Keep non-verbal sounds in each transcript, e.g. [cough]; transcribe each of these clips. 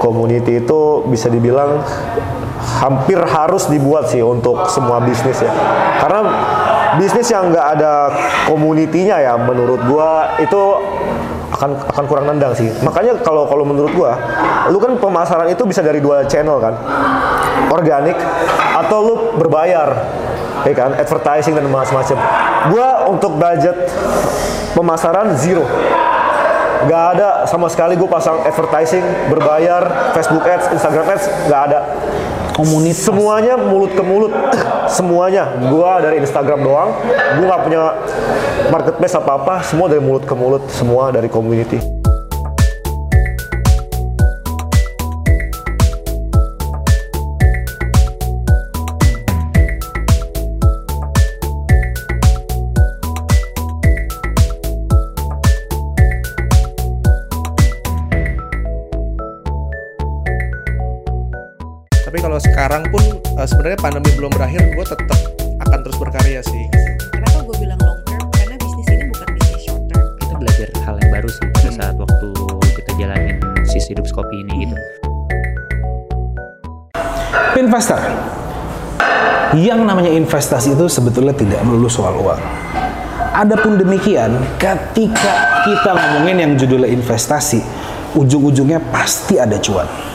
community itu bisa dibilang hampir harus dibuat sih untuk semua bisnis ya. Karena bisnis yang nggak ada community-nya ya menurut gua itu akan akan kurang nendang sih. Makanya kalau kalau menurut gua, lu kan pemasaran itu bisa dari dua channel kan. Organik atau lu berbayar. Ya kan, advertising dan macam-macam. Gua untuk budget pemasaran zero nggak ada sama sekali gue pasang advertising berbayar Facebook ads Instagram ads nggak ada. Komunitas. semuanya mulut ke mulut. [clears throat] Semuanya. Gua dari Instagram doang. Gua nggak punya marketplace apa apa semua dari mulut ke mulut. Semua dari community kalau sekarang pun eh, sebenarnya pandemi belum berakhir, gue tetap akan terus berkarya sih. Kenapa gue bilang long term? Karena bisnis ini bukan bisnis short term. kita belajar hal yang baru sih pada saat waktu kita jalanin sisi hidup kopi ini gitu. Investor. Yang namanya investasi itu sebetulnya tidak melulu soal uang. Adapun demikian, ketika kita ngomongin yang judulnya investasi, ujung-ujungnya pasti ada cuan.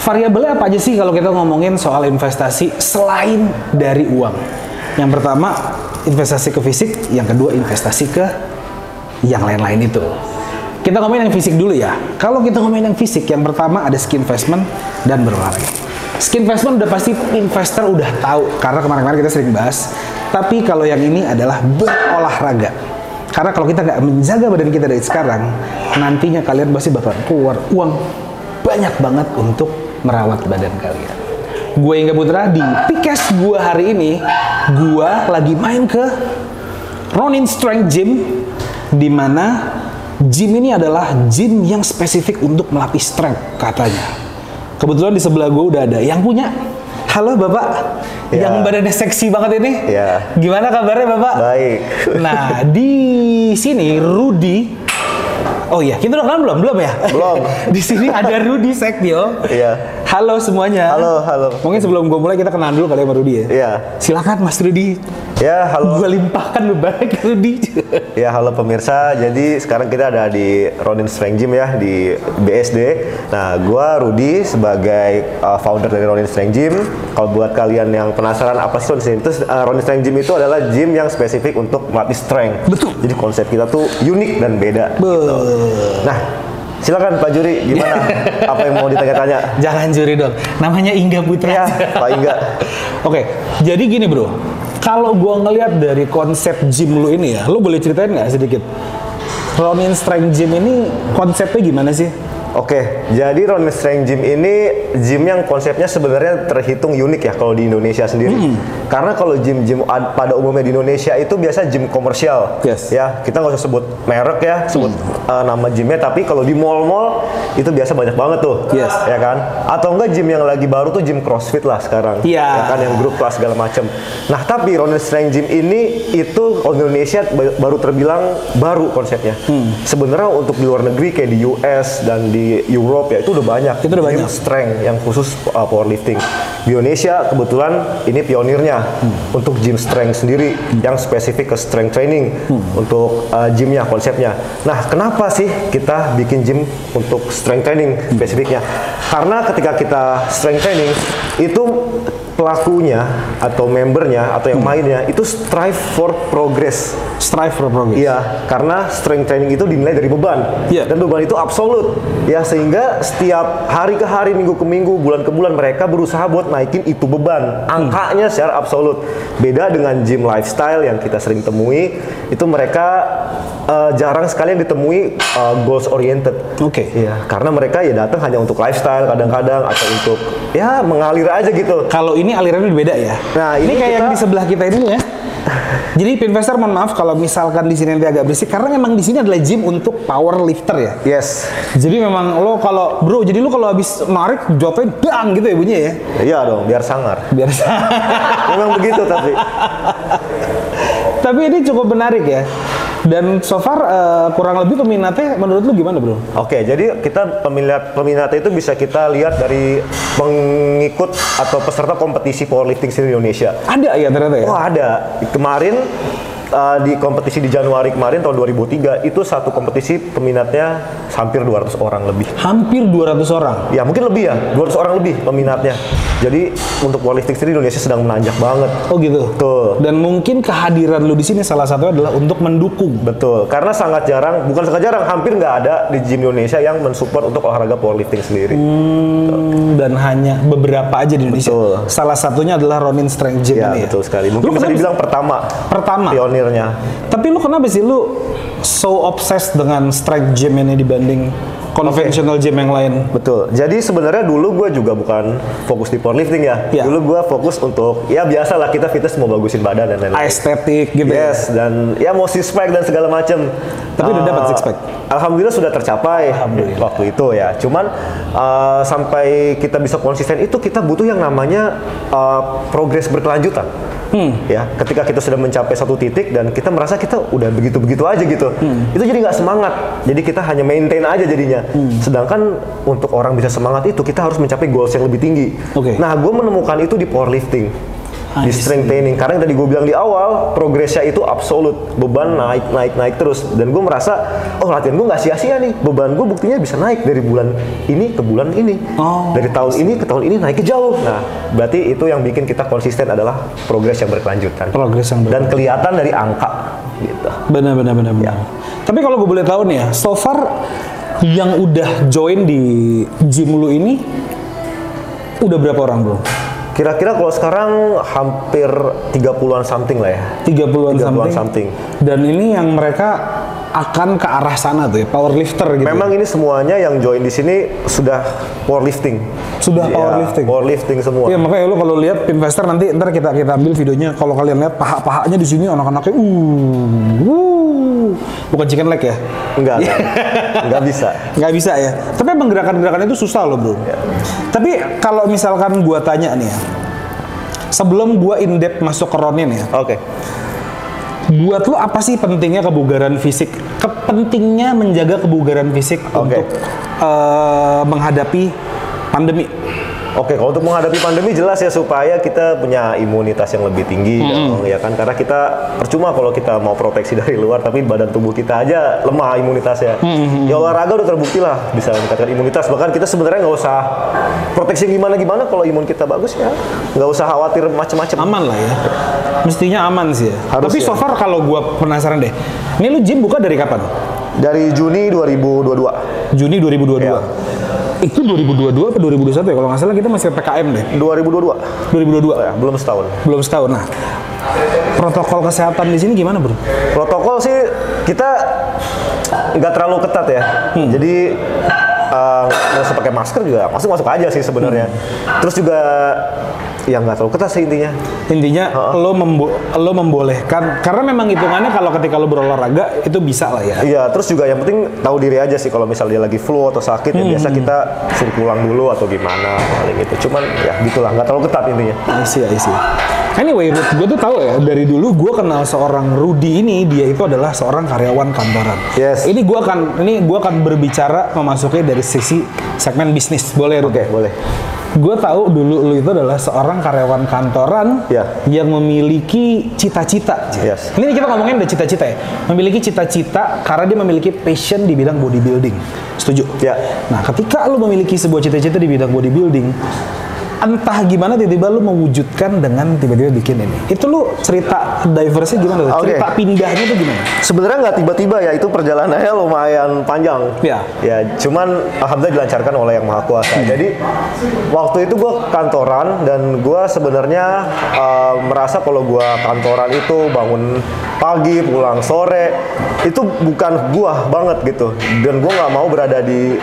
Variabelnya apa aja sih kalau kita ngomongin soal investasi selain dari uang? Yang pertama, investasi ke fisik, yang kedua investasi ke yang lain-lain itu. Kita ngomongin yang fisik dulu ya. Kalau kita ngomongin yang fisik, yang pertama ada ski investment dan berolahraga. Ski investment udah pasti investor udah tahu karena kemarin-kemarin kita sering bahas. Tapi kalau yang ini adalah berolahraga. Karena kalau kita nggak menjaga badan kita dari sekarang, nantinya kalian pasti bakal keluar uang banyak banget untuk merawat badan kalian. Gue Ingga Putra di Pikes gue hari ini, gue lagi main ke Ronin Strength Gym, di mana gym ini adalah gym yang spesifik untuk melatih strength katanya. Kebetulan di sebelah gue udah ada yang punya. Halo Bapak, Ya. yang badannya seksi banget ini. Ya. Gimana kabarnya Bapak? baik Nah, di sini Rudi Oh iya, kita udah kenal belum? Belum ya? Belum. [laughs] di sini ada Rudi Sektio. Iya. Halo semuanya. Halo, halo. Mungkin sebelum gue mulai kita kenalan dulu kali ya sama Rudi ya. Iya. Silakan Mas Rudi. ya halo Gue limpahkan beban ke Rudi. Ya halo pemirsa, jadi sekarang kita ada di Ronin Strength Gym ya di BSD. Nah, gua Rudi sebagai uh, founder dari Ronin Strength Gym. Kalau buat kalian yang penasaran apa sih Ronin Strength itu uh, Ronin Strength Gym itu adalah gym yang spesifik untuk melatih strength. Betul. Jadi konsep kita tuh unik dan beda. gitu. Nah, silakan Pak Juri, gimana? [laughs] apa yang mau ditanya-tanya? Jangan juri dong. Namanya Ingga Putra. Ya, Pak Ingga. [laughs] Oke, jadi gini bro. Kalau gua ngelihat dari konsep gym lu ini ya, lu boleh ceritain nggak sedikit? Ronin Strength Gym ini konsepnya gimana sih? Oke, jadi Ronin Strength Gym ini gym yang konsepnya sebenarnya terhitung unik ya kalau di Indonesia sendiri. Karena kalau gym-gym ad- pada umumnya di Indonesia itu biasa gym komersial. Yes. Ya, kita nggak usah sebut merek ya, sebut uh, nama gymnya. Tapi kalau di mall-mall itu biasa banyak banget tuh. Yes. Ya kan? Atau enggak gym yang lagi baru tuh gym CrossFit lah sekarang. Iya. Ya kan yang grup kelas segala macam. Nah, tapi Ronin Strength Gym ini itu kalau di Indonesia ba- baru terbilang baru konsepnya. Hmm. Sebenarnya untuk di luar negeri kayak di US dan di Europe ya itu udah banyak. Itu udah banyak. strength yang khusus uh, powerlifting. Di Indonesia kebetulan ini pionirnya Hmm. untuk gym strength sendiri yang spesifik ke strength training Hmm. untuk uh, gymnya konsepnya. Nah, kenapa sih kita bikin gym untuk strength training Hmm. spesifiknya? Karena ketika kita strength training itu pelakunya atau membernya atau Hmm. yang mainnya itu strive for progress. Strive for progress. Iya, karena strength training itu dinilai dari beban. Iya. Dan beban itu absolut. Ya, sehingga setiap hari ke hari, minggu ke minggu, bulan ke bulan mereka berusaha buat naikin itu beban. Angkanya secara absolut. Beda dengan gym lifestyle yang kita sering temui, itu mereka eh, jarang sekali yang ditemui eh, goals oriented. Oke. Iya, karena mereka ya datang hanya untuk lifestyle kadang-kadang atau untuk ya mengalir aja gitu. Kalau ini alirannya beda ya. Nah, ini, ini kayak yang kita- di sebelah kita ini ya. Jadi investor mohon maaf kalau misalkan di sini nanti agak berisik karena memang di sini adalah gym untuk power lifter ya. Yes. Jadi memang lo kalau bro, jadi lo kalau habis narik jatuhnya dang gitu ya bunyinya ya. Iya dong, biar sangar. Biasa. Memang begitu tapi. Tapi ini cukup menarik ya. Dan so far eh, kurang lebih peminatnya menurut lu gimana bro? Oke, jadi kita peminat peminatnya itu bisa kita lihat dari pengikut atau peserta kompetisi powerlifting di Indonesia. Ada ya ternyata ya? Oh ada. Kemarin uh, di kompetisi di Januari kemarin tahun 2003 itu satu kompetisi peminatnya hampir 200 orang lebih. Hampir 200 orang. Ya mungkin lebih ya, 200 orang lebih peminatnya. Jadi untuk powerlifting di Indonesia sedang menanjak banget. Oh gitu. Betul. Dan mungkin kehadiran lu di sini salah satunya adalah untuk mendukung. Betul, karena sangat jarang, bukan sangat jarang, hampir nggak ada di gym Indonesia yang mensupport untuk olahraga powerlifting sendiri. Hmm, dan hanya beberapa aja di Indonesia. Betul. Salah satunya adalah Ronin Strength Gym Ya, ini ya. betul sekali. Lu Mungkin bisa kenapa dibilang pertama, Pertama. Pionirnya. Tapi lu kenapa sih lu so obsessed dengan strength gym ini dibanding conventional gym yang lain? Betul. Jadi sebenarnya dulu gue juga bukan fokus di powerlifting ya. Iya. Dulu gue fokus untuk ya biasa lah kita fitness mau bagusin badan dan lain-lain. Estetik gitu ya. Yes, dan ya mau six pack dan segala macam. Tapi udah Eh, dapat six pack? Alhamdulillah sudah tercapai Alhamdulillah. waktu itu ya. Cuman eh, sampai kita bisa konsisten itu kita butuh yang namanya eh, progres berkelanjutan. Hmm. Ya, ketika kita sudah mencapai satu titik dan kita merasa kita udah begitu-begitu aja gitu, Hmm. itu jadi nggak semangat. Jadi kita hanya maintain aja jadinya. Hmm. Sedangkan untuk orang bisa semangat itu kita harus mencapai goals yang lebih tinggi. Oke. Nah, gue menemukan itu di powerlifting. I di strength training. Karena yang tadi gue bilang di awal progresnya itu absolut beban naik naik naik terus. Dan gue merasa oh latihan gue nggak sia-sia nih. Beban gue buktinya bisa naik dari bulan ini ke bulan ini. Oh. dari tahun ini ke tahun ini naik ke jauh. Nah berarti itu yang bikin kita konsisten adalah progres yang berkelanjutan. Progres yang dan kelihatan dari angka gitu. Benar benar benar benar. Tapi kalau gue boleh tahu nih ya, so far yang udah join di gym lu ini udah berapa orang bro? kira-kira kalau sekarang hampir 30-an something lah ya 30-an 30-an something. something. Dan ini yang mereka akan ke arah sana tuh ya, powerlifter gitu. Memang ini semuanya yang join di sini sudah powerlifting. Sudah Ya, powerlifting? Powerlifting semua. Iya makanya lu kalau lihat investor nanti ntar kita kita ambil videonya kalau kalian lihat paha-pahanya di sini anak-anaknya uh, uh bukan chicken leg ya Enggak, enggak. [laughs] enggak bisa. nggak bisa ya tapi emang gerakan-gerakan itu susah loh bro tapi kalau misalkan gua tanya nih ya sebelum gua in depth masuk ke Ronin ya Oke. buat lu apa sih pentingnya kebugaran fisik kepentingnya menjaga kebugaran fisik Oke. untuk eh, menghadapi pandemi Oke, kalau untuk menghadapi pandemi jelas ya supaya kita punya imunitas yang lebih tinggi dong, ya kan karena kita percuma kalau kita mau proteksi [laughs] dari luar tapi badan tubuh kita aja lemah imunitasnya. Ya olahraga udah terbukti lah bisa meningkatkan imunitas bahkan kita sebenarnya nggak usah proteksi gimana gimana kalau imun kita bagus ya nggak usah khawatir macam-macam. aman lah ya mestinya aman sih ya Harus tapi ya. so far kalau gua penasaran deh ini lu gym buka dari kapan Dari Juni 2022. Juni 2022 Iya. Itu 2022 apa 2021 ya kalau nggak salah kita masih PKM deh 2022. 2022 Ya, belum setahun. belum setahun nah protokol kesehatan di sini gimana bro Protokol sih kita nggak terlalu ketat ya. Jadi eh, nggak usah pakai masker juga masuk masuk aja sih sebenarnya. Terus juga ya nggak terlalu ketat sih intinya. intinya Heeh. lo membo- lo membolehkan karena memang hitungannya kalau ketika lo berolahraga itu bisa lah ya Iya, terus juga yang penting tahu diri aja sih kalau misalnya dia lagi flu atau sakit ya biasa kita suruh pulang dulu atau gimana paling gitu. Cuman ya gitulah, nggak terlalu ketat intinya. I see, I see. Anyway, gue tuh tahu ya dari dulu gue kenal seorang Rudy ini dia itu adalah seorang karyawan kantoran. Yes. Ini gue akan ini gua akan berbicara memasuki dari sisi segmen bisnis, boleh? Oke, boleh. Gue tahu dulu lu itu adalah seorang karyawan kantoran Ya. yang memiliki cita-cita. Yes. Ini kita ngomongin udah cita-cita ya. Memiliki cita-cita karena dia memiliki passion di bidang bodybuilding. Setuju? Ya. Nah, ketika lu memiliki sebuah cita-cita di bidang bodybuilding, entah gimana tiba-tiba lu mewujudkan dengan tiba-tiba bikin ini. Itu lu cerita diversnya gimana? tuh? Oke. Cerita pindahnya tuh gimana? Sebenarnya nggak tiba-tiba ya, itu perjalanannya lumayan panjang. Ya. Ya, cuman alhamdulillah dilancarkan oleh yang maha kuasa. Jadi waktu itu gue kantoran dan gue sebenarnya eh, merasa kalau gue kantoran itu bangun pagi pulang sore itu bukan gua banget gitu. Dan gue nggak mau berada di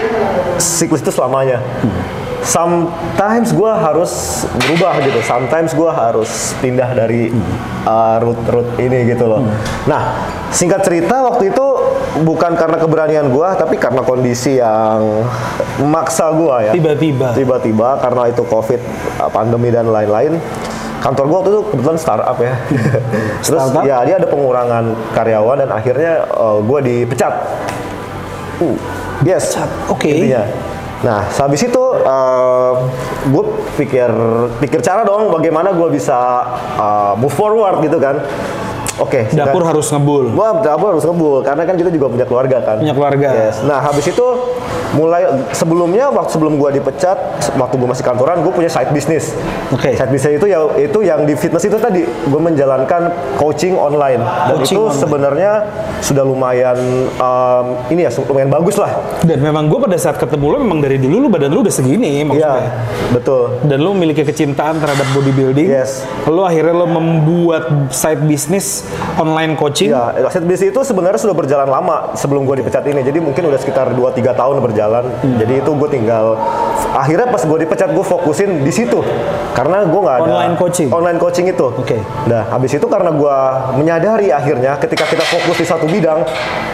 siklus itu selamanya. Sometimes gue harus berubah gitu. Sometimes gue harus pindah dari uh, route-route ini gitu loh. Nah, singkat cerita waktu itu bukan karena keberanian gue, tapi karena kondisi yang memaksa gue ya. Tiba-tiba. Tiba-tiba karena itu COVID, uh, pandemi dan lain-lain. kantor gua waktu itu kebetulan startup ya. [laughs] Terus Startup? ya dia ada pengurangan karyawan dan akhirnya uh, gua dipecat. Uh, yes. Oke. Intinya. Nah, habis itu gue pikir pikir cara dong bagaimana gue bisa uh, move forward gitu kan. Oke. Dapur singkat- harus ngebul. Wah, dapur harus ngebul karena kan kita juga punya keluarga kan. Punya keluarga. Yes. Nah, habis itu mulai sebelumnya waktu sebelum gua dipecat, waktu gua masih kantoran, gue punya side business. Oke. Side business itu ya itu yang di fitness itu tadi gue menjalankan coaching online dan Coaching itu online. sebenarnya sudah lumayan um, ini ya lumayan bagus lah. Dan memang gue pada saat ketemu lo memang dari dulu lu badan lu udah segini Iya, maksudnya. betul. Dan lu memiliki kecintaan terhadap bodybuilding. Yes. Lo akhirnya lo membuat side business online coaching. Iya, side business itu sebenarnya sudah berjalan lama sebelum gue dipecat ini. Jadi mungkin udah sekitar 2-3 tahun berjalan. Jadi itu gue tinggal akhirnya pas gue dipecat gue fokusin di situ karena gue nggak ada Online coaching? Online coaching itu. Oke. Nah, habis itu karena gue menyadari akhirnya ketika kita fokus di satu bidang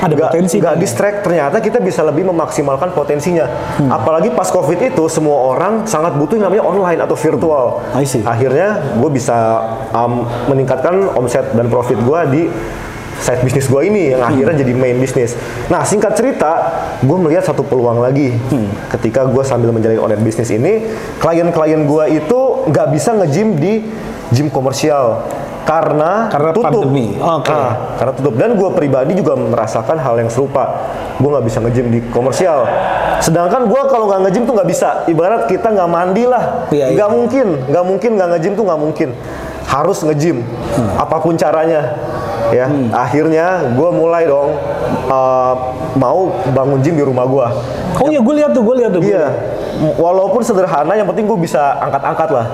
Ada nggak- potensi nggak kan? distract ternyata kita bisa lebih memaksimalkan potensinya. Hmm. Apalagi pas covid itu semua orang sangat butuh yang namanya online atau virtual. I see. Akhirnya gue bisa um, meningkatkan omset dan profit gue di side bisnis gue ini yang akhirnya jadi main bisnis. Nah singkat cerita, gue melihat satu peluang lagi ketika gue sambil menjalani online bisnis ini, klien-klien gue itu nggak bisa nge-gym di gym komersial karena, Karena tutup. pandemi. Oke. Ah, karena tutup dan gue pribadi juga merasakan hal yang serupa. Gue nggak bisa nge-gym di komersial. Sedangkan gue kalau nggak nge-gym tuh nggak bisa. Ibarat kita nggak mandi lah, Iya, nggak iya. mungkin, nggak mungkin nggak nge-gym tuh nggak mungkin. Harus nge-gym, apa pun caranya. Ya, akhirnya gue mulai dong uh, mau bangun gym di rumah gue. Oh iya gue lihat tuh, gue lihat tuh. Iya, walaupun sederhana, yang penting gue bisa angkat-angkat lah.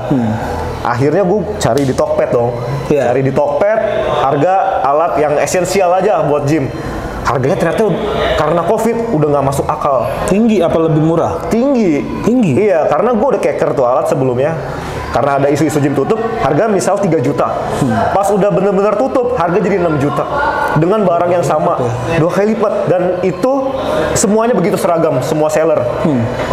Akhirnya gue cari di Tokped dong, Iya. cari di Tokped, harga alat yang esensial aja buat gym. Harganya ternyata karena COVID udah nggak masuk akal, Tinggi apa lebih murah? tinggi. Tinggi? Iya, karena gue udah keker tuh alat sebelumnya. Karena ada isu-isu gym tutup, harga misal 3 juta. Pas udah bener-bener tutup, harga jadi 6 juta. Dengan barang yang sama, dua kali lipat. Dan itu semuanya begitu seragam, semua seller.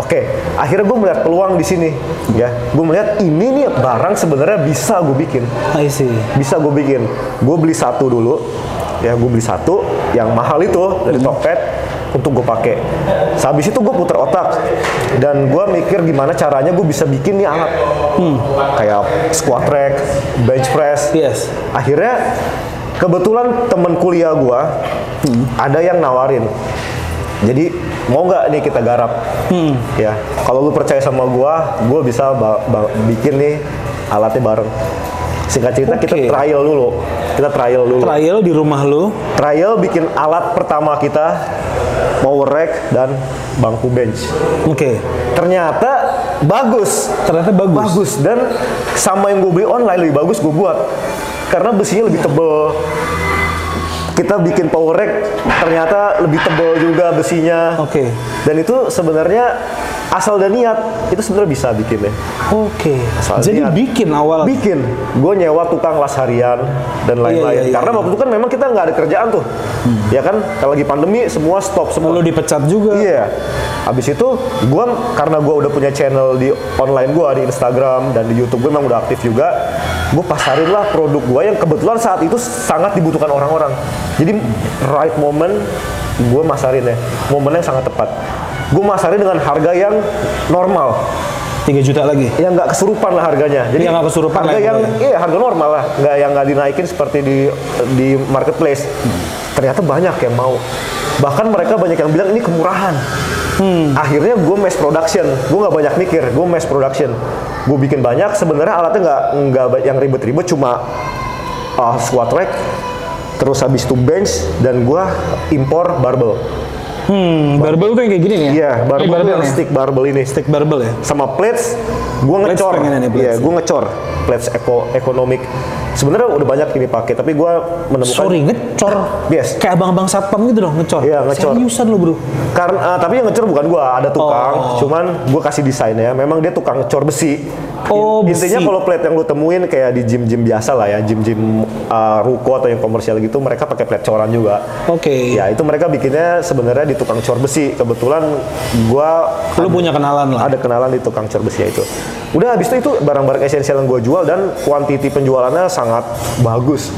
Oke, akhirnya gue melihat peluang di sini. Ya, gue melihat ini nih barang sebenarnya bisa gue bikin. I see. Bisa gue bikin. Gue beli satu dulu. Ya, gue beli satu yang mahal itu dari Tokped untuk gue pakai. Habis itu gue puter otak dan gue mikir gimana caranya gue bisa bikin nih alat kayak squat rack, bench press. Yes. Akhirnya kebetulan temen kuliah gue ada yang nawarin. Jadi mau nggak nih kita garap? Ya, kalau lu percaya sama gue, gue bisa ba- ba- bikin nih alatnya bareng. Singkat cerita kita Oke. trial dulu. Kita trial dulu. Trial di rumah lu. Trial bikin alat pertama kita power rack dan bangku bench. Oke. Ternyata bagus. Ternyata bagus. Bagus dan sama yang gue beli online lebih bagus gue buat. Karena besinya lebih tebel. Kita bikin power rack ternyata lebih tebel juga besinya. Oke. Dan itu sebenarnya asal dan niat itu sebenarnya bisa bikin ya. Oke. Asal Jadi niat. bikin awal. Bikin. Gue nyewa tukang las harian dan lain-lain. Iya, iya, iya, Karena iya. waktu itu kan memang kita nggak ada kerjaan tuh. Ya kan, kalau lagi pandemi semua stop semua. Lu dipecat juga. Iya. Habis itu gue karena gue udah punya channel di online gue di Instagram dan di YouTube gue memang udah aktif juga. Gue pasarin lah produk gue yang kebetulan saat itu sangat dibutuhkan orang-orang. Jadi right moment gue masarin ya, momennya sangat tepat. Gue masarin dengan harga yang normal, 3 juta lagi. yang nggak kesurupan lah harganya. Jadi Yang nggak kesurupan harga yang itu iya harga normal lah, nggak yang nggak dinaikin seperti di di marketplace. Ternyata banyak yang mau. Bahkan mereka banyak yang bilang ini kemurahan. Akhirnya gue mass production, gue nggak banyak mikir, gue mass production. Gue bikin banyak, sebenarnya alatnya nggak nggak yang ribet-ribet, cuma uh, squat rack, terus habis itu bench dan gue impor barbell. Hmm, barbel tuh yang kayak gini nih ya? Iya, barbell, tuh yang ya? stick barbell ini. Stick barbel ya? sama plates gue Plates ngecor iya gue ngecor plates eko ekonomik sebenarnya udah banyak ini pakai tapi gue menemukan Sorry, ngecor. Yes. Kayak abang-abang satpam gitu dong, ngecor. Iya, ngecor. Seriusan lu, Bro. karena ah, tapi yang ngecor bukan gue ada tukang Oh. cuman gue kasih desainnya memang dia tukang ngecor besi Oh, In- besi. intinya kalau plate yang lu temuin kayak di gym-gym biasa lah ya gym-gym uh, ruko atau yang komersial gitu mereka pakai plate coran juga Oke. Ya itu mereka bikinnya sebenarnya di di tukang cor besi. Kebetulan gua Lu punya kenalan lah. ada kenalan di tukang cor besi itu. Udah habis itu itu barang-barang esensial yang gue jual dan kuantiti penjualannya sangat bagus.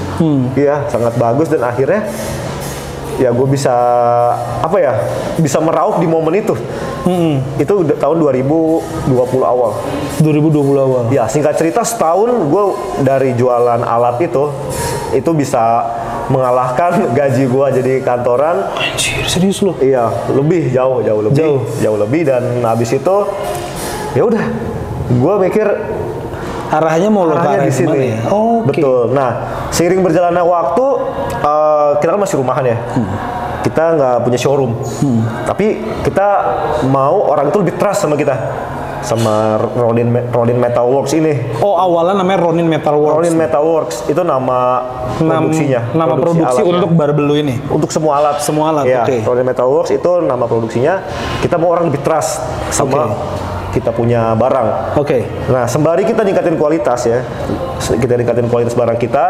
Iya, sangat bagus dan akhirnya ya gue bisa apa ya bisa meraup di momen itu. Itu udah tahun 2020 awal. 2020 awal. Ya singkat cerita setahun gue dari jualan alat itu itu bisa mengalahkan [laughs] gaji gue jadi kantoran Anjir, serius lu? Iya, lebih jauh, jauh lebih, Jauh. jauh, lebih dan habis itu ya udah, gue mikir Arahnya mau lo arahnya arah di sini. ya? Oh, oke. Betul. Nah, seiring berjalannya waktu, kan masih rumahan ya. Hmm. Kita nggak punya showroom, tapi kita mau orang itu lebih trust sama kita, sama Rodin Rodin Metal Works ini. Oh, awalnya namanya Ronin Metal Works. Rodin Metal Works itu nama Nam- produksinya. Nama produksi, alatnya. untuk barbel lu ini. untuk semua alat Semua alat, ya oke. Rodin Metal Works itu nama produksinya kita mau orang lebih trust sama kita punya barang Oke. nah sembari kita ningkatin kualitas ya kita ningkatin kualitas barang kita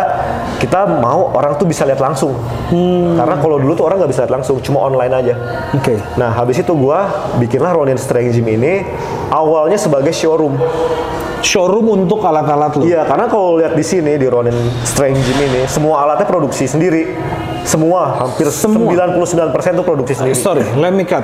kita mau orang tuh bisa lihat langsung Hmm. karena kalau dulu tuh orang nggak bisa lihat langsung cuma online aja Oke. nah habis itu gua bikinlah Ronin Strength Gym ini awalnya sebagai showroom Showroom untuk alat-alat lu. Iya, karena kalau lihat di sini di Ronin Strength Gym ini, semua alatnya produksi sendiri. Semua, hampir Semua? 99% itu produksi sendiri. Sorry, let me cut.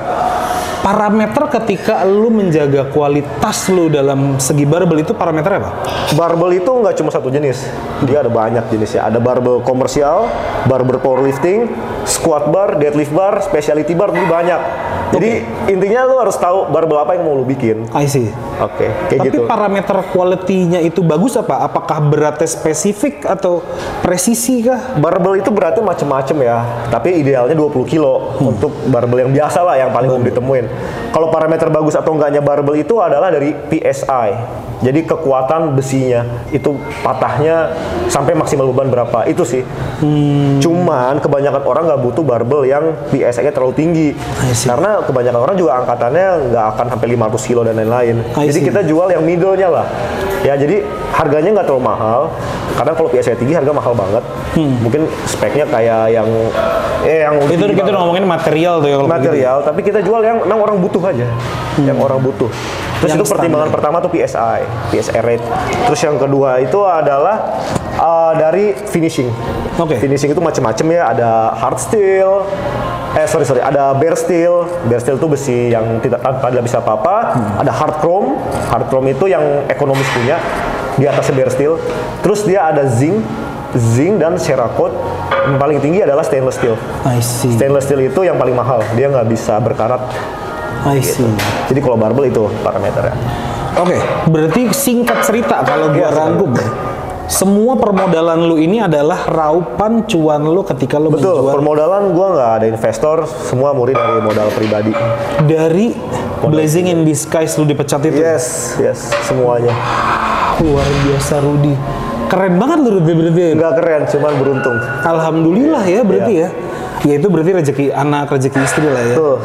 Parameter ketika lu menjaga kualitas lu dalam segi barbel itu parameter apa? Barbel itu nggak cuma satu jenis, dia ada banyak jenisnya. Ada barbel komersial, barbel powerlifting, squat bar, deadlift bar, specialty bar, itu banyak. Jadi intinya lu harus tahu barbel apa yang mau lu bikin. I see. Oke, kayak Tapi gitu. parameter quality-nya itu bagus apa? Apakah beratnya spesifik atau presisi kah? Barbel itu beratnya macem-macem ya, tapi idealnya 20 kilo Hmm. untuk barbel yang biasa lah, yang paling umum ditemuin. Kalau parameter bagus atau enggaknya barbel itu adalah dari PSI. Jadi kekuatan besinya itu patahnya sampai maksimal beban berapa itu sih. Hmm. Cuman kebanyakan orang nggak butuh barbel yang PSI-nya terlalu tinggi, karena kebanyakan orang juga angkatannya nggak akan sampai 500 kilo dan lain-lain. Jadi kita jual yang middle-nya lah. Ya jadi harganya nggak terlalu mahal. Kadang kalau PSI tinggi harga mahal banget. Mungkin speknya kayak yang eh yang Hmm. Itu kita banget. ngomongin material tuh ya kalau begitu. material, tapi kita jual yang memang orang butuh aja. Yang orang butuh. Terus Yang itu pertimbangan standar. pertama tuh PSI, PSI rate. Terus yang kedua itu adalah uh, dari finishing. Oke. Finishing itu macam-macam ya, ada hard steel, eh sorry sorry, ada bare steel. Bare steel itu besi yang tidak tanpa bisa apa-apa. Ada hard chrome, hard chrome itu yang ekonomis punya di atasnya bare steel. Terus dia ada zinc, zinc dan cerakote. Yang paling tinggi adalah stainless steel. I see. Stainless steel itu yang paling mahal, dia nggak bisa berkarat. I see. Jadi kalau barbel itu parameternya. Oke, berarti singkat cerita kalau gua Iya, rangkum ya. Semua permodalan lu ini adalah raupan cuan lu ketika lu Betul, menjual permodalan gua nggak ada investor, semua murni dari modal pribadi. dari blazing in disguise lu dipecat itu. Yes, yes, semuanya. Luar biasa Rudi. Keren banget lu berarti. ya. Nggak keren, cuman beruntung. Alhamdulillah ya berarti ya. Ya itu berarti rezeki anak, rezeki istri lah ya. Tuh.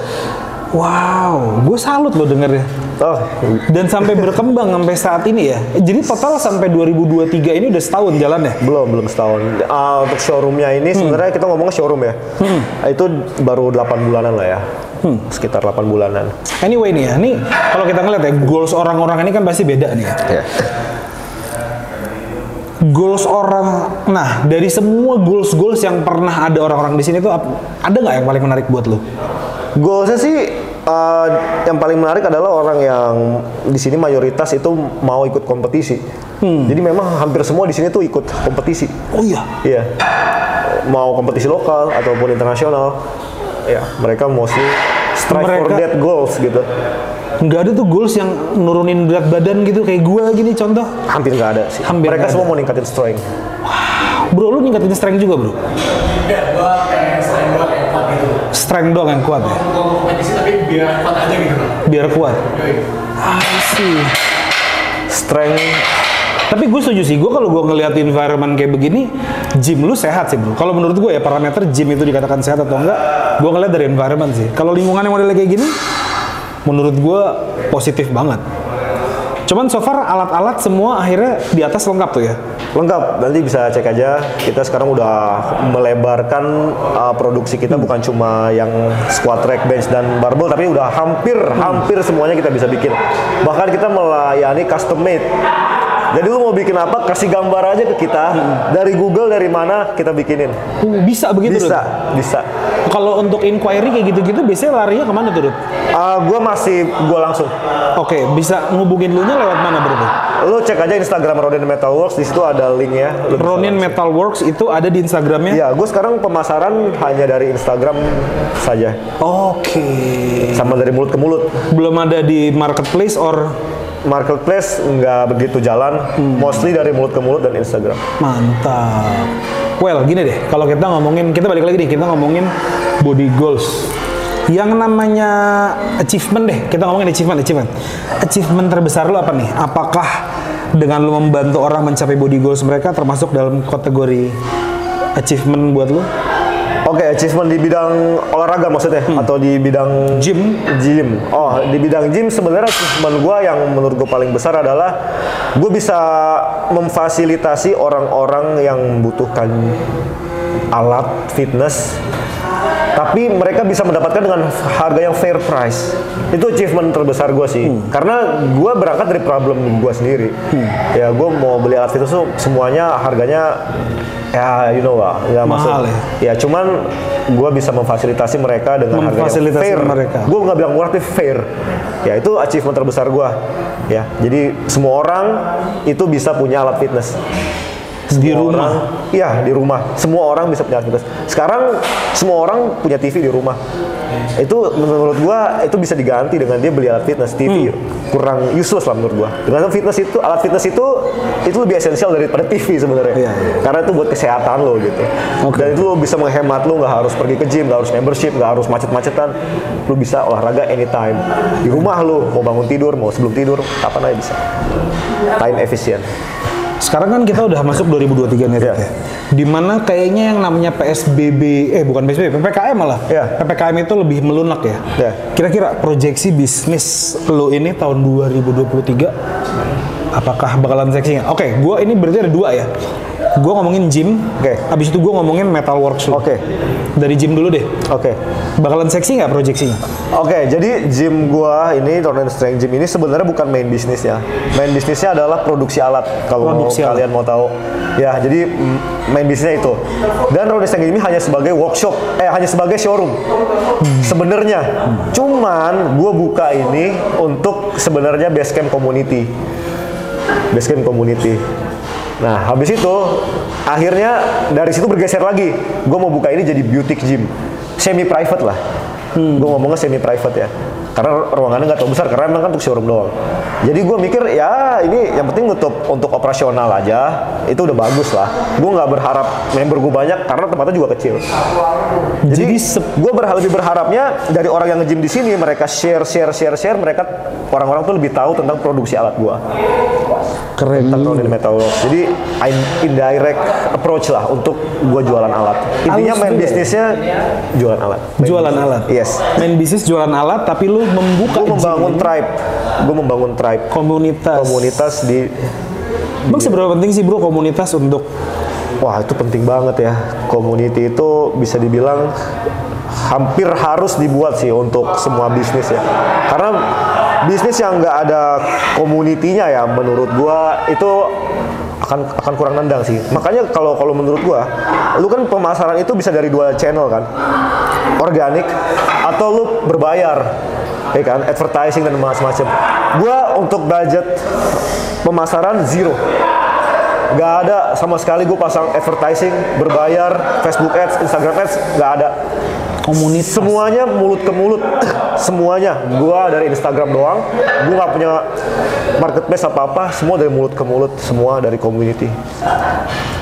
Wow, gue salut lo dengernya. Oh, Dan sampai berkembang sampai saat ini ya. Jadi total sampai 2023 ini udah setahun jalan ya? belum belum setahun. Ah, untuk showroomnya ini sebenarnya kita ngomongnya showroom ya. Itu baru 8 bulanan lah ya. Sekitar 8 bulanan. Anyway nih ya, nih kalau kita ngeliat ya goals orang-orang ini kan pasti beda nih ya. Ya. Goals orang, nah dari semua goals-goals yang pernah ada orang-orang di sini tuh ada nggak yang paling menarik buat lo? Goalsnya sih eh, yang paling menarik adalah orang yang di sini mayoritas itu mau ikut kompetisi. Jadi memang hampir semua di sini tuh ikut kompetisi. Oh iya, Iya. Mau kompetisi lokal ataupun internasional. Ya, mereka mostly strive for Mereka- that goals gitu. Nggak ada tuh goals yang nurunin berat badan gitu kayak gua gini contoh. Hampir nggak ada sih. Hampir mereka semua ada. mau ningkatin strength. Bro, lu ningkatin strength juga bro? Strength doang yang kuat ya? Biar kuat. I see. Strength Tapi gue setuju sih, gue kalau gue ngeliat environment kayak begini, gym lu sehat sih bro. Kalau menurut gue ya parameter gym itu dikatakan sehat atau enggak, gue ngeliat dari environment sih. Kalau lingkungan yang modelnya kayak gini, menurut gue positif banget. Cuman so far alat-alat semua akhirnya di atas lengkap tuh ya. Lengkap, nanti bisa cek aja. Kita sekarang udah melebarkan uh, produksi kita bukan cuma yang squat rack, bench dan barbell, tapi udah hampir hampir semuanya kita bisa bikin. Bahkan kita melayani custom made. Jadi lu mau bikin apa? Kasih gambar aja ke kita dari Google dari mana kita bikinin. Bisa begitu Bisa, Dut? bisa. Kalau untuk inquiry kayak gitu-gitu biasanya larinya ke mana tuh Dut? Uh, gue masih gue langsung. Oke, bisa ngubungin lu nya lewat mana berarti? Lu cek aja Instagram Ronin Metalworks di situ ada linknya. Lu Ronin Metalworks itu ada di Instagramnya. Ya, gue sekarang pemasaran hanya dari Instagram saja, Oke. sama dari mulut ke mulut. Belum ada di marketplace or Marketplace nggak begitu jalan, mostly dari mulut ke mulut dan Instagram. mantap. Well, gini deh, kalau kita ngomongin, kita balik lagi nih, kita ngomongin body goals. Yang namanya achievement deh, kita ngomongin achievement, achievement. Achievement terbesar lu apa nih? Apakah dengan lu membantu orang mencapai body goals mereka termasuk dalam kategori achievement buat lu? Oke, achievement di bidang olahraga maksudnya atau di bidang Gym? Gym. Oh, di bidang gym sebenarnya achievement gue yang menurut gue paling besar adalah gue bisa memfasilitasi orang-orang yang membutuhkan alat fitness tapi mereka bisa mendapatkan dengan harga yang fair price. Itu achievement terbesar gue sih. Karena gue berangkat dari problem gue sendiri. Ya gue mau beli alat fitness tuh semuanya harganya ya you know lah nggak masuk. Mahal ya? Ya cuman gue bisa memfasilitasi mereka dengan harga yang fair. mereka. Gue nggak bilang murah tapi fair. Ya itu achievement terbesar gue. Ya jadi semua orang itu bisa punya alat fitness. Di Semua rumah? orang- Iya di rumah. Semua orang bisa punya fitness. Sekarang semua orang punya TV di rumah. Itu menurut gua itu bisa diganti dengan dia beli alat fitness. TV Hmm. kurang useless lah menurut gua. Dengan fitness itu alat fitness itu itu lebih esensial daripada TV sebenarnya. Iya, iya. Karena itu buat kesehatan lo gitu. Oke. Dan itu lo bisa menghemat lo nggak harus pergi ke gym, nggak harus membership, nggak harus macet-macetan. Lo bisa olahraga anytime. Di rumah lo mau bangun tidur, mau sebelum tidur, kapan aja bisa. Time efisien. Sekarang kan kita udah masuk 2023 nih, Iya. ya. Di mana kayaknya yang namanya PSBB, eh bukan PSBB, PPKM malah. Iya. PPKM itu lebih melunak ya. Iya. Kira-kira proyeksi bisnis lo ini tahun 2023 apakah bakalan seksi nggak? Oke, gua ini berarti ada dua ya. Gua ngomongin gym, Oke. abis itu gua ngomongin metalworks lo. Oke. Dari gym dulu deh. Oke. Bakalan seksi nggak proyeksinya? Oke, jadi gym gua ini Torrent Strength Gym ini sebenarnya bukan main bisnisnya. Main bisnisnya adalah produksi alat. Kalau mau- alat. kalian mau tahu, ya jadi main bisnisnya itu. Dan Torrent Strength Gym ini hanya sebagai workshop, eh hanya sebagai showroom. Sebenarnya, cuman gua buka ini untuk sebenarnya base camp community. Base camp community. Nah, habis itu akhirnya dari situ bergeser lagi. Gue mau buka ini jadi boutique gym, semi private lah. Gue ngomongnya semi private ya, karena ruangannya nggak terlalu besar karena emang kan untuk showroom doang. Jadi gue mikir ya ini yang penting untuk untuk operasional aja itu udah bagus lah. Gue nggak berharap member gue banyak karena tempatnya juga kecil. Jadi, Jadi gue berharap lebih berharapnya dari orang yang nge-gym di sini mereka share share share share mereka orang-orang tuh lebih tahu tentang produksi alat gue Keren. tentang metal. Jadi in- indirect approach lah untuk gua jualan alat. Intinya main ya? bisnisnya jualan alat. Main Jualan bisnis. alat. Yes. Main bisnis jualan alat, tapi lu membuka Gue membangun gym, tribe. Gue membangun tribe komunitas. komunitas di Bang seberapa penting sih bro komunitas untuk Wah itu penting banget ya. Community itu bisa dibilang hampir harus dibuat sih untuk semua bisnis ya. Karena bisnis yang nggak ada komunitinya ya menurut gua itu akan akan kurang nendang sih. Makanya kalau kalau menurut gua, lu kan pemasaran itu bisa dari dua channel kan. Organik atau lu berbayar. Ya kan, advertising dan macam-macam. Gua untuk budget pemasaran zero. Nggak ada sama sekali gue pasang advertising berbayar Facebook ads Instagram ads nggak ada. Komunitas. semuanya mulut ke mulut. [clears throat] Semuanya. Gue dari Instagram doang. Gue nggak punya marketplace apa apa semua dari mulut ke mulut. Semua dari community.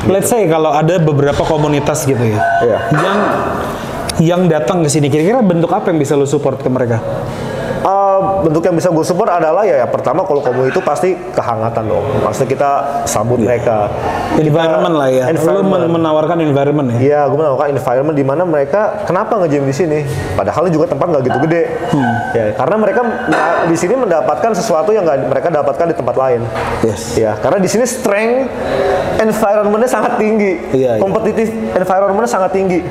Let's say kalau ada beberapa komunitas gitu ya, Iya. yang yang datang ke sini, kira-kira bentuk apa yang bisa lu support ke mereka? Eh, bentuk yang bisa gue support adalah ya, ya pertama kalau kamu itu pasti kehangatan dong. Maksudnya kita sambut mereka. environment lah ya. Lu Environment. men- menawarkan environment ya. Iya, gue menawarkan environment di mana mereka kenapa nge-gym di sini? Padahal juga tempat nggak gitu gede. Ya, karena mereka di sini mendapatkan sesuatu yang nggak mereka dapatkan di tempat lain. Yes. Ya, karena di sini strength environment-nya sangat tinggi. Iya, iya. Kompetitif environment-nya sangat tinggi.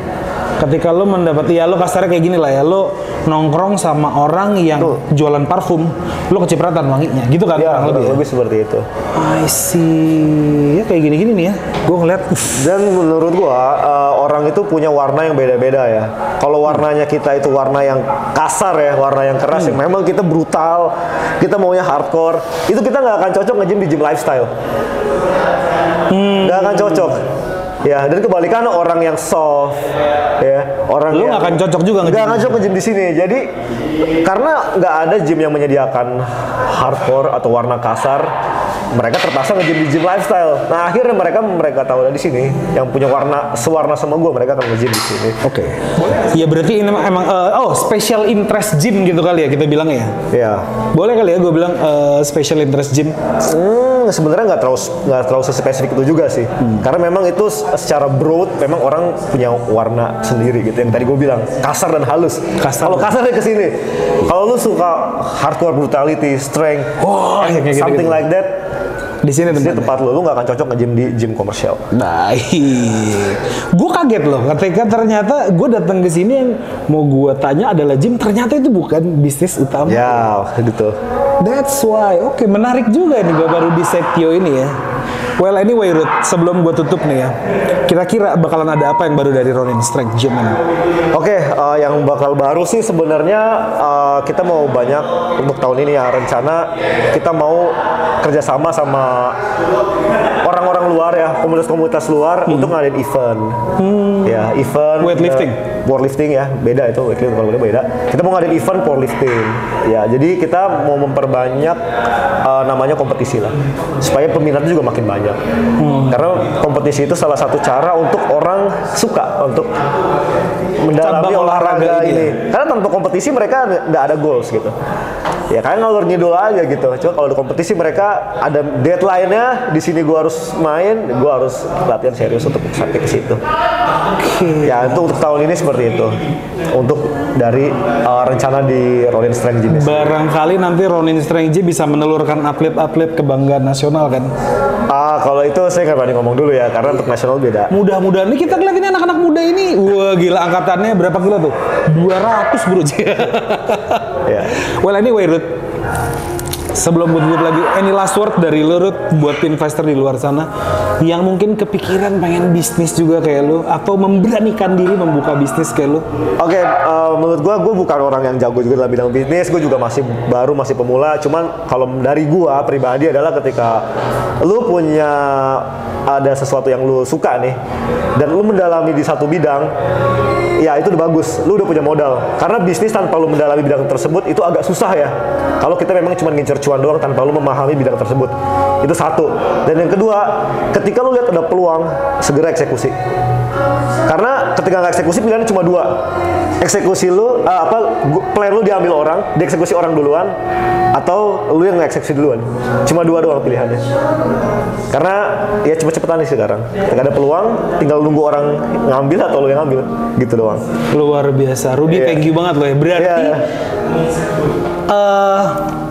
Ketika lo mendapat ya lo kasarnya kayak gini lah ya lo nongkrong sama orang yang Betul. jualan parfum lo kecipratan wanginya gitu kan Ya, kurang lebih ya? lebih seperti itu. I see ya kayak gini-gini nih ya gue ngeliat uff, Dan menurut gua eh, orang itu punya warna yang beda-beda ya. Kalau warnanya kita itu warna yang kasar ya, warna yang keras yang memang kita brutal, kita maunya hardcore, itu kita nggak akan cocok nge-gym di gym lifestyle. Nggak akan cocok. Ya, dan kebalikan orang yang soft, ya, orang Lu yang nggak akan cocok juga nggak akan cocok nge-gym di sini. Jadi karena nggak ada gym yang menyediakan hardcore atau warna kasar, mereka terpaksa nge-gym di gym lifestyle. Nah akhirnya mereka mereka tahu dari sini yang punya warna sewarna sama gue mereka akan nge-gym di sini. oke. Ya berarti ini emang eh, oh special interest gym gitu kali ya kita bilang ya? Ya, boleh kali ya gue bilang eh, special interest gym? Hmm, sebenarnya nggak terlalu nggak terlalu spesifik itu juga sih. Karena memang itu secara broad memang orang punya warna sendiri gitu. Yang tadi gue bilang kasar dan halus. Kasar. Kalau kasar ke sini. Kalau lu suka hardcore brutality, strength, Oh, ya, kayak something gitu-gitu. like that, di sini tempatnya tempat lo, lu nggak akan cocok nge-gym di gym komersial. [laughs] Baik, gue kaget loh ketika ternyata gue datang ke sini yang mau gue tanya adalah gym ternyata itu bukan bisnis utama. Ya, gitu. That's why. Oke, menarik juga nih gue baru di Sektio ini ya. Well anyway Ruth, sebelum gue tutup nih ya, kira-kira bakalan ada apa yang baru dari Ronin Strength Gym? Oke, eh, yang bakal baru sih sebenarnya eh, kita mau banyak untuk tahun ini ya rencana kita mau kerjasama sama orang-orang luar ya, komunitas-komunitas luar untuk ngadain event. Ya, event Hmm. Weightlifting? eh, powerlifting ya, beda itu weightlifting kalau beda. Kita mau ngadain event powerlifting. Ya, jadi kita mau memperbanyak eh, namanya kompetisi lah, supaya peminatnya juga makin banyak. Hmm. Karena kompetisi itu salah satu cara untuk orang suka untuk mendalami Cabang olahraga olahraga ini ini. ya? Karena tanpa kompetisi mereka nggak ada goals gitu. Ya kayak ngalur ngidul aja gitu. Cuma kalau di kompetisi mereka ada deadline-nya. Di sini gua harus main, gua harus latihan serius untuk sampai ke situ. Ya itu untuk tahun ini seperti itu. Untuk dari uh, rencana di Ronin Strength Gym. Barangkali nanti Ronin Strength Gym bisa menelurkan atlet-atlet kebanggaan nasional kan? Ah kalau itu saya nggak berani ngomong dulu ya karena untuk nasional beda. Mudah-mudahan nih kita ini anak-anak muda ini, wah gila angkatannya berapa kilo tuh? 200 bro. [laughs] Ya. Well anyway Ruth, sebelum gue tutup lagi, any last word dari lu Ruth buat investor di luar sana yang mungkin kepikiran pengen bisnis juga kayak lu atau memberanikan diri membuka bisnis kayak lu? Oke, eh, menurut gua, gua bukan orang yang jago juga dalam bidang bisnis. Gue juga masih baru, masih pemula. Cuman kalau dari gua pribadi adalah ketika lu punya ada sesuatu yang lu suka nih, dan lu mendalami di satu bidang, ya itu udah bagus. Lu udah punya modal. Karena bisnis tanpa lu mendalami bidang tersebut itu agak susah ya. Kalau kita memang cuma ngincer cuan doang tanpa lu memahami bidang tersebut, itu satu. Dan yang kedua, ketika lu lihat ada peluang, segera eksekusi. Karena ketika nggak eksekusi pilihannya cuma dua. Eksekusi lu eh, apa plan lu diambil orang, dieksekusi orang duluan atau lu yang ngeksekusi duluan. Cuma dua doang pilihannya. Karena ya cepet-cepetan nih sekarang. Ketika ada peluang, tinggal nunggu orang ngambil atau lu yang ngambil. Gitu doang. Luar biasa, Rudy Iya. thank you banget loh ya. Berarti Iya, iya.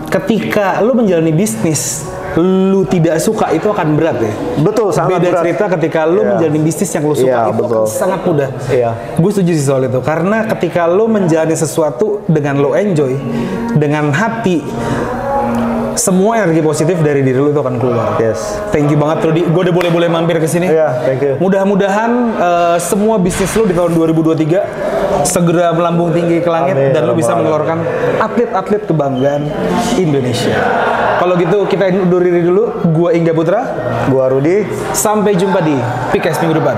Ketika lu menjalani bisnis, lu tidak suka itu akan berat ya. Betul, sangat Beda berat. cerita ketika lu Iya. menjalani bisnis yang lu suka Iya, itu betul. akan sangat mudah. Iya. Gue setuju sih soal itu karena ketika lu menjalani sesuatu dengan lu enjoy, dengan hati, semua energi positif dari diri lu itu akan keluar. Yes. Thank you banget Rudy. Gue udah boleh-boleh mampir ke sini. Iya, thank you. Mudah-mudahan eh, semua bisnis lu di tahun 2023 segera melambung tinggi ke langit Amin, dan lu bisa mengeluarkan atlet-atlet kebanggaan Indonesia. Kalau gitu kita undur diri dulu. Gua Ingga Putra. Gua Rudi, Sampai jumpa di Pikes minggu depan.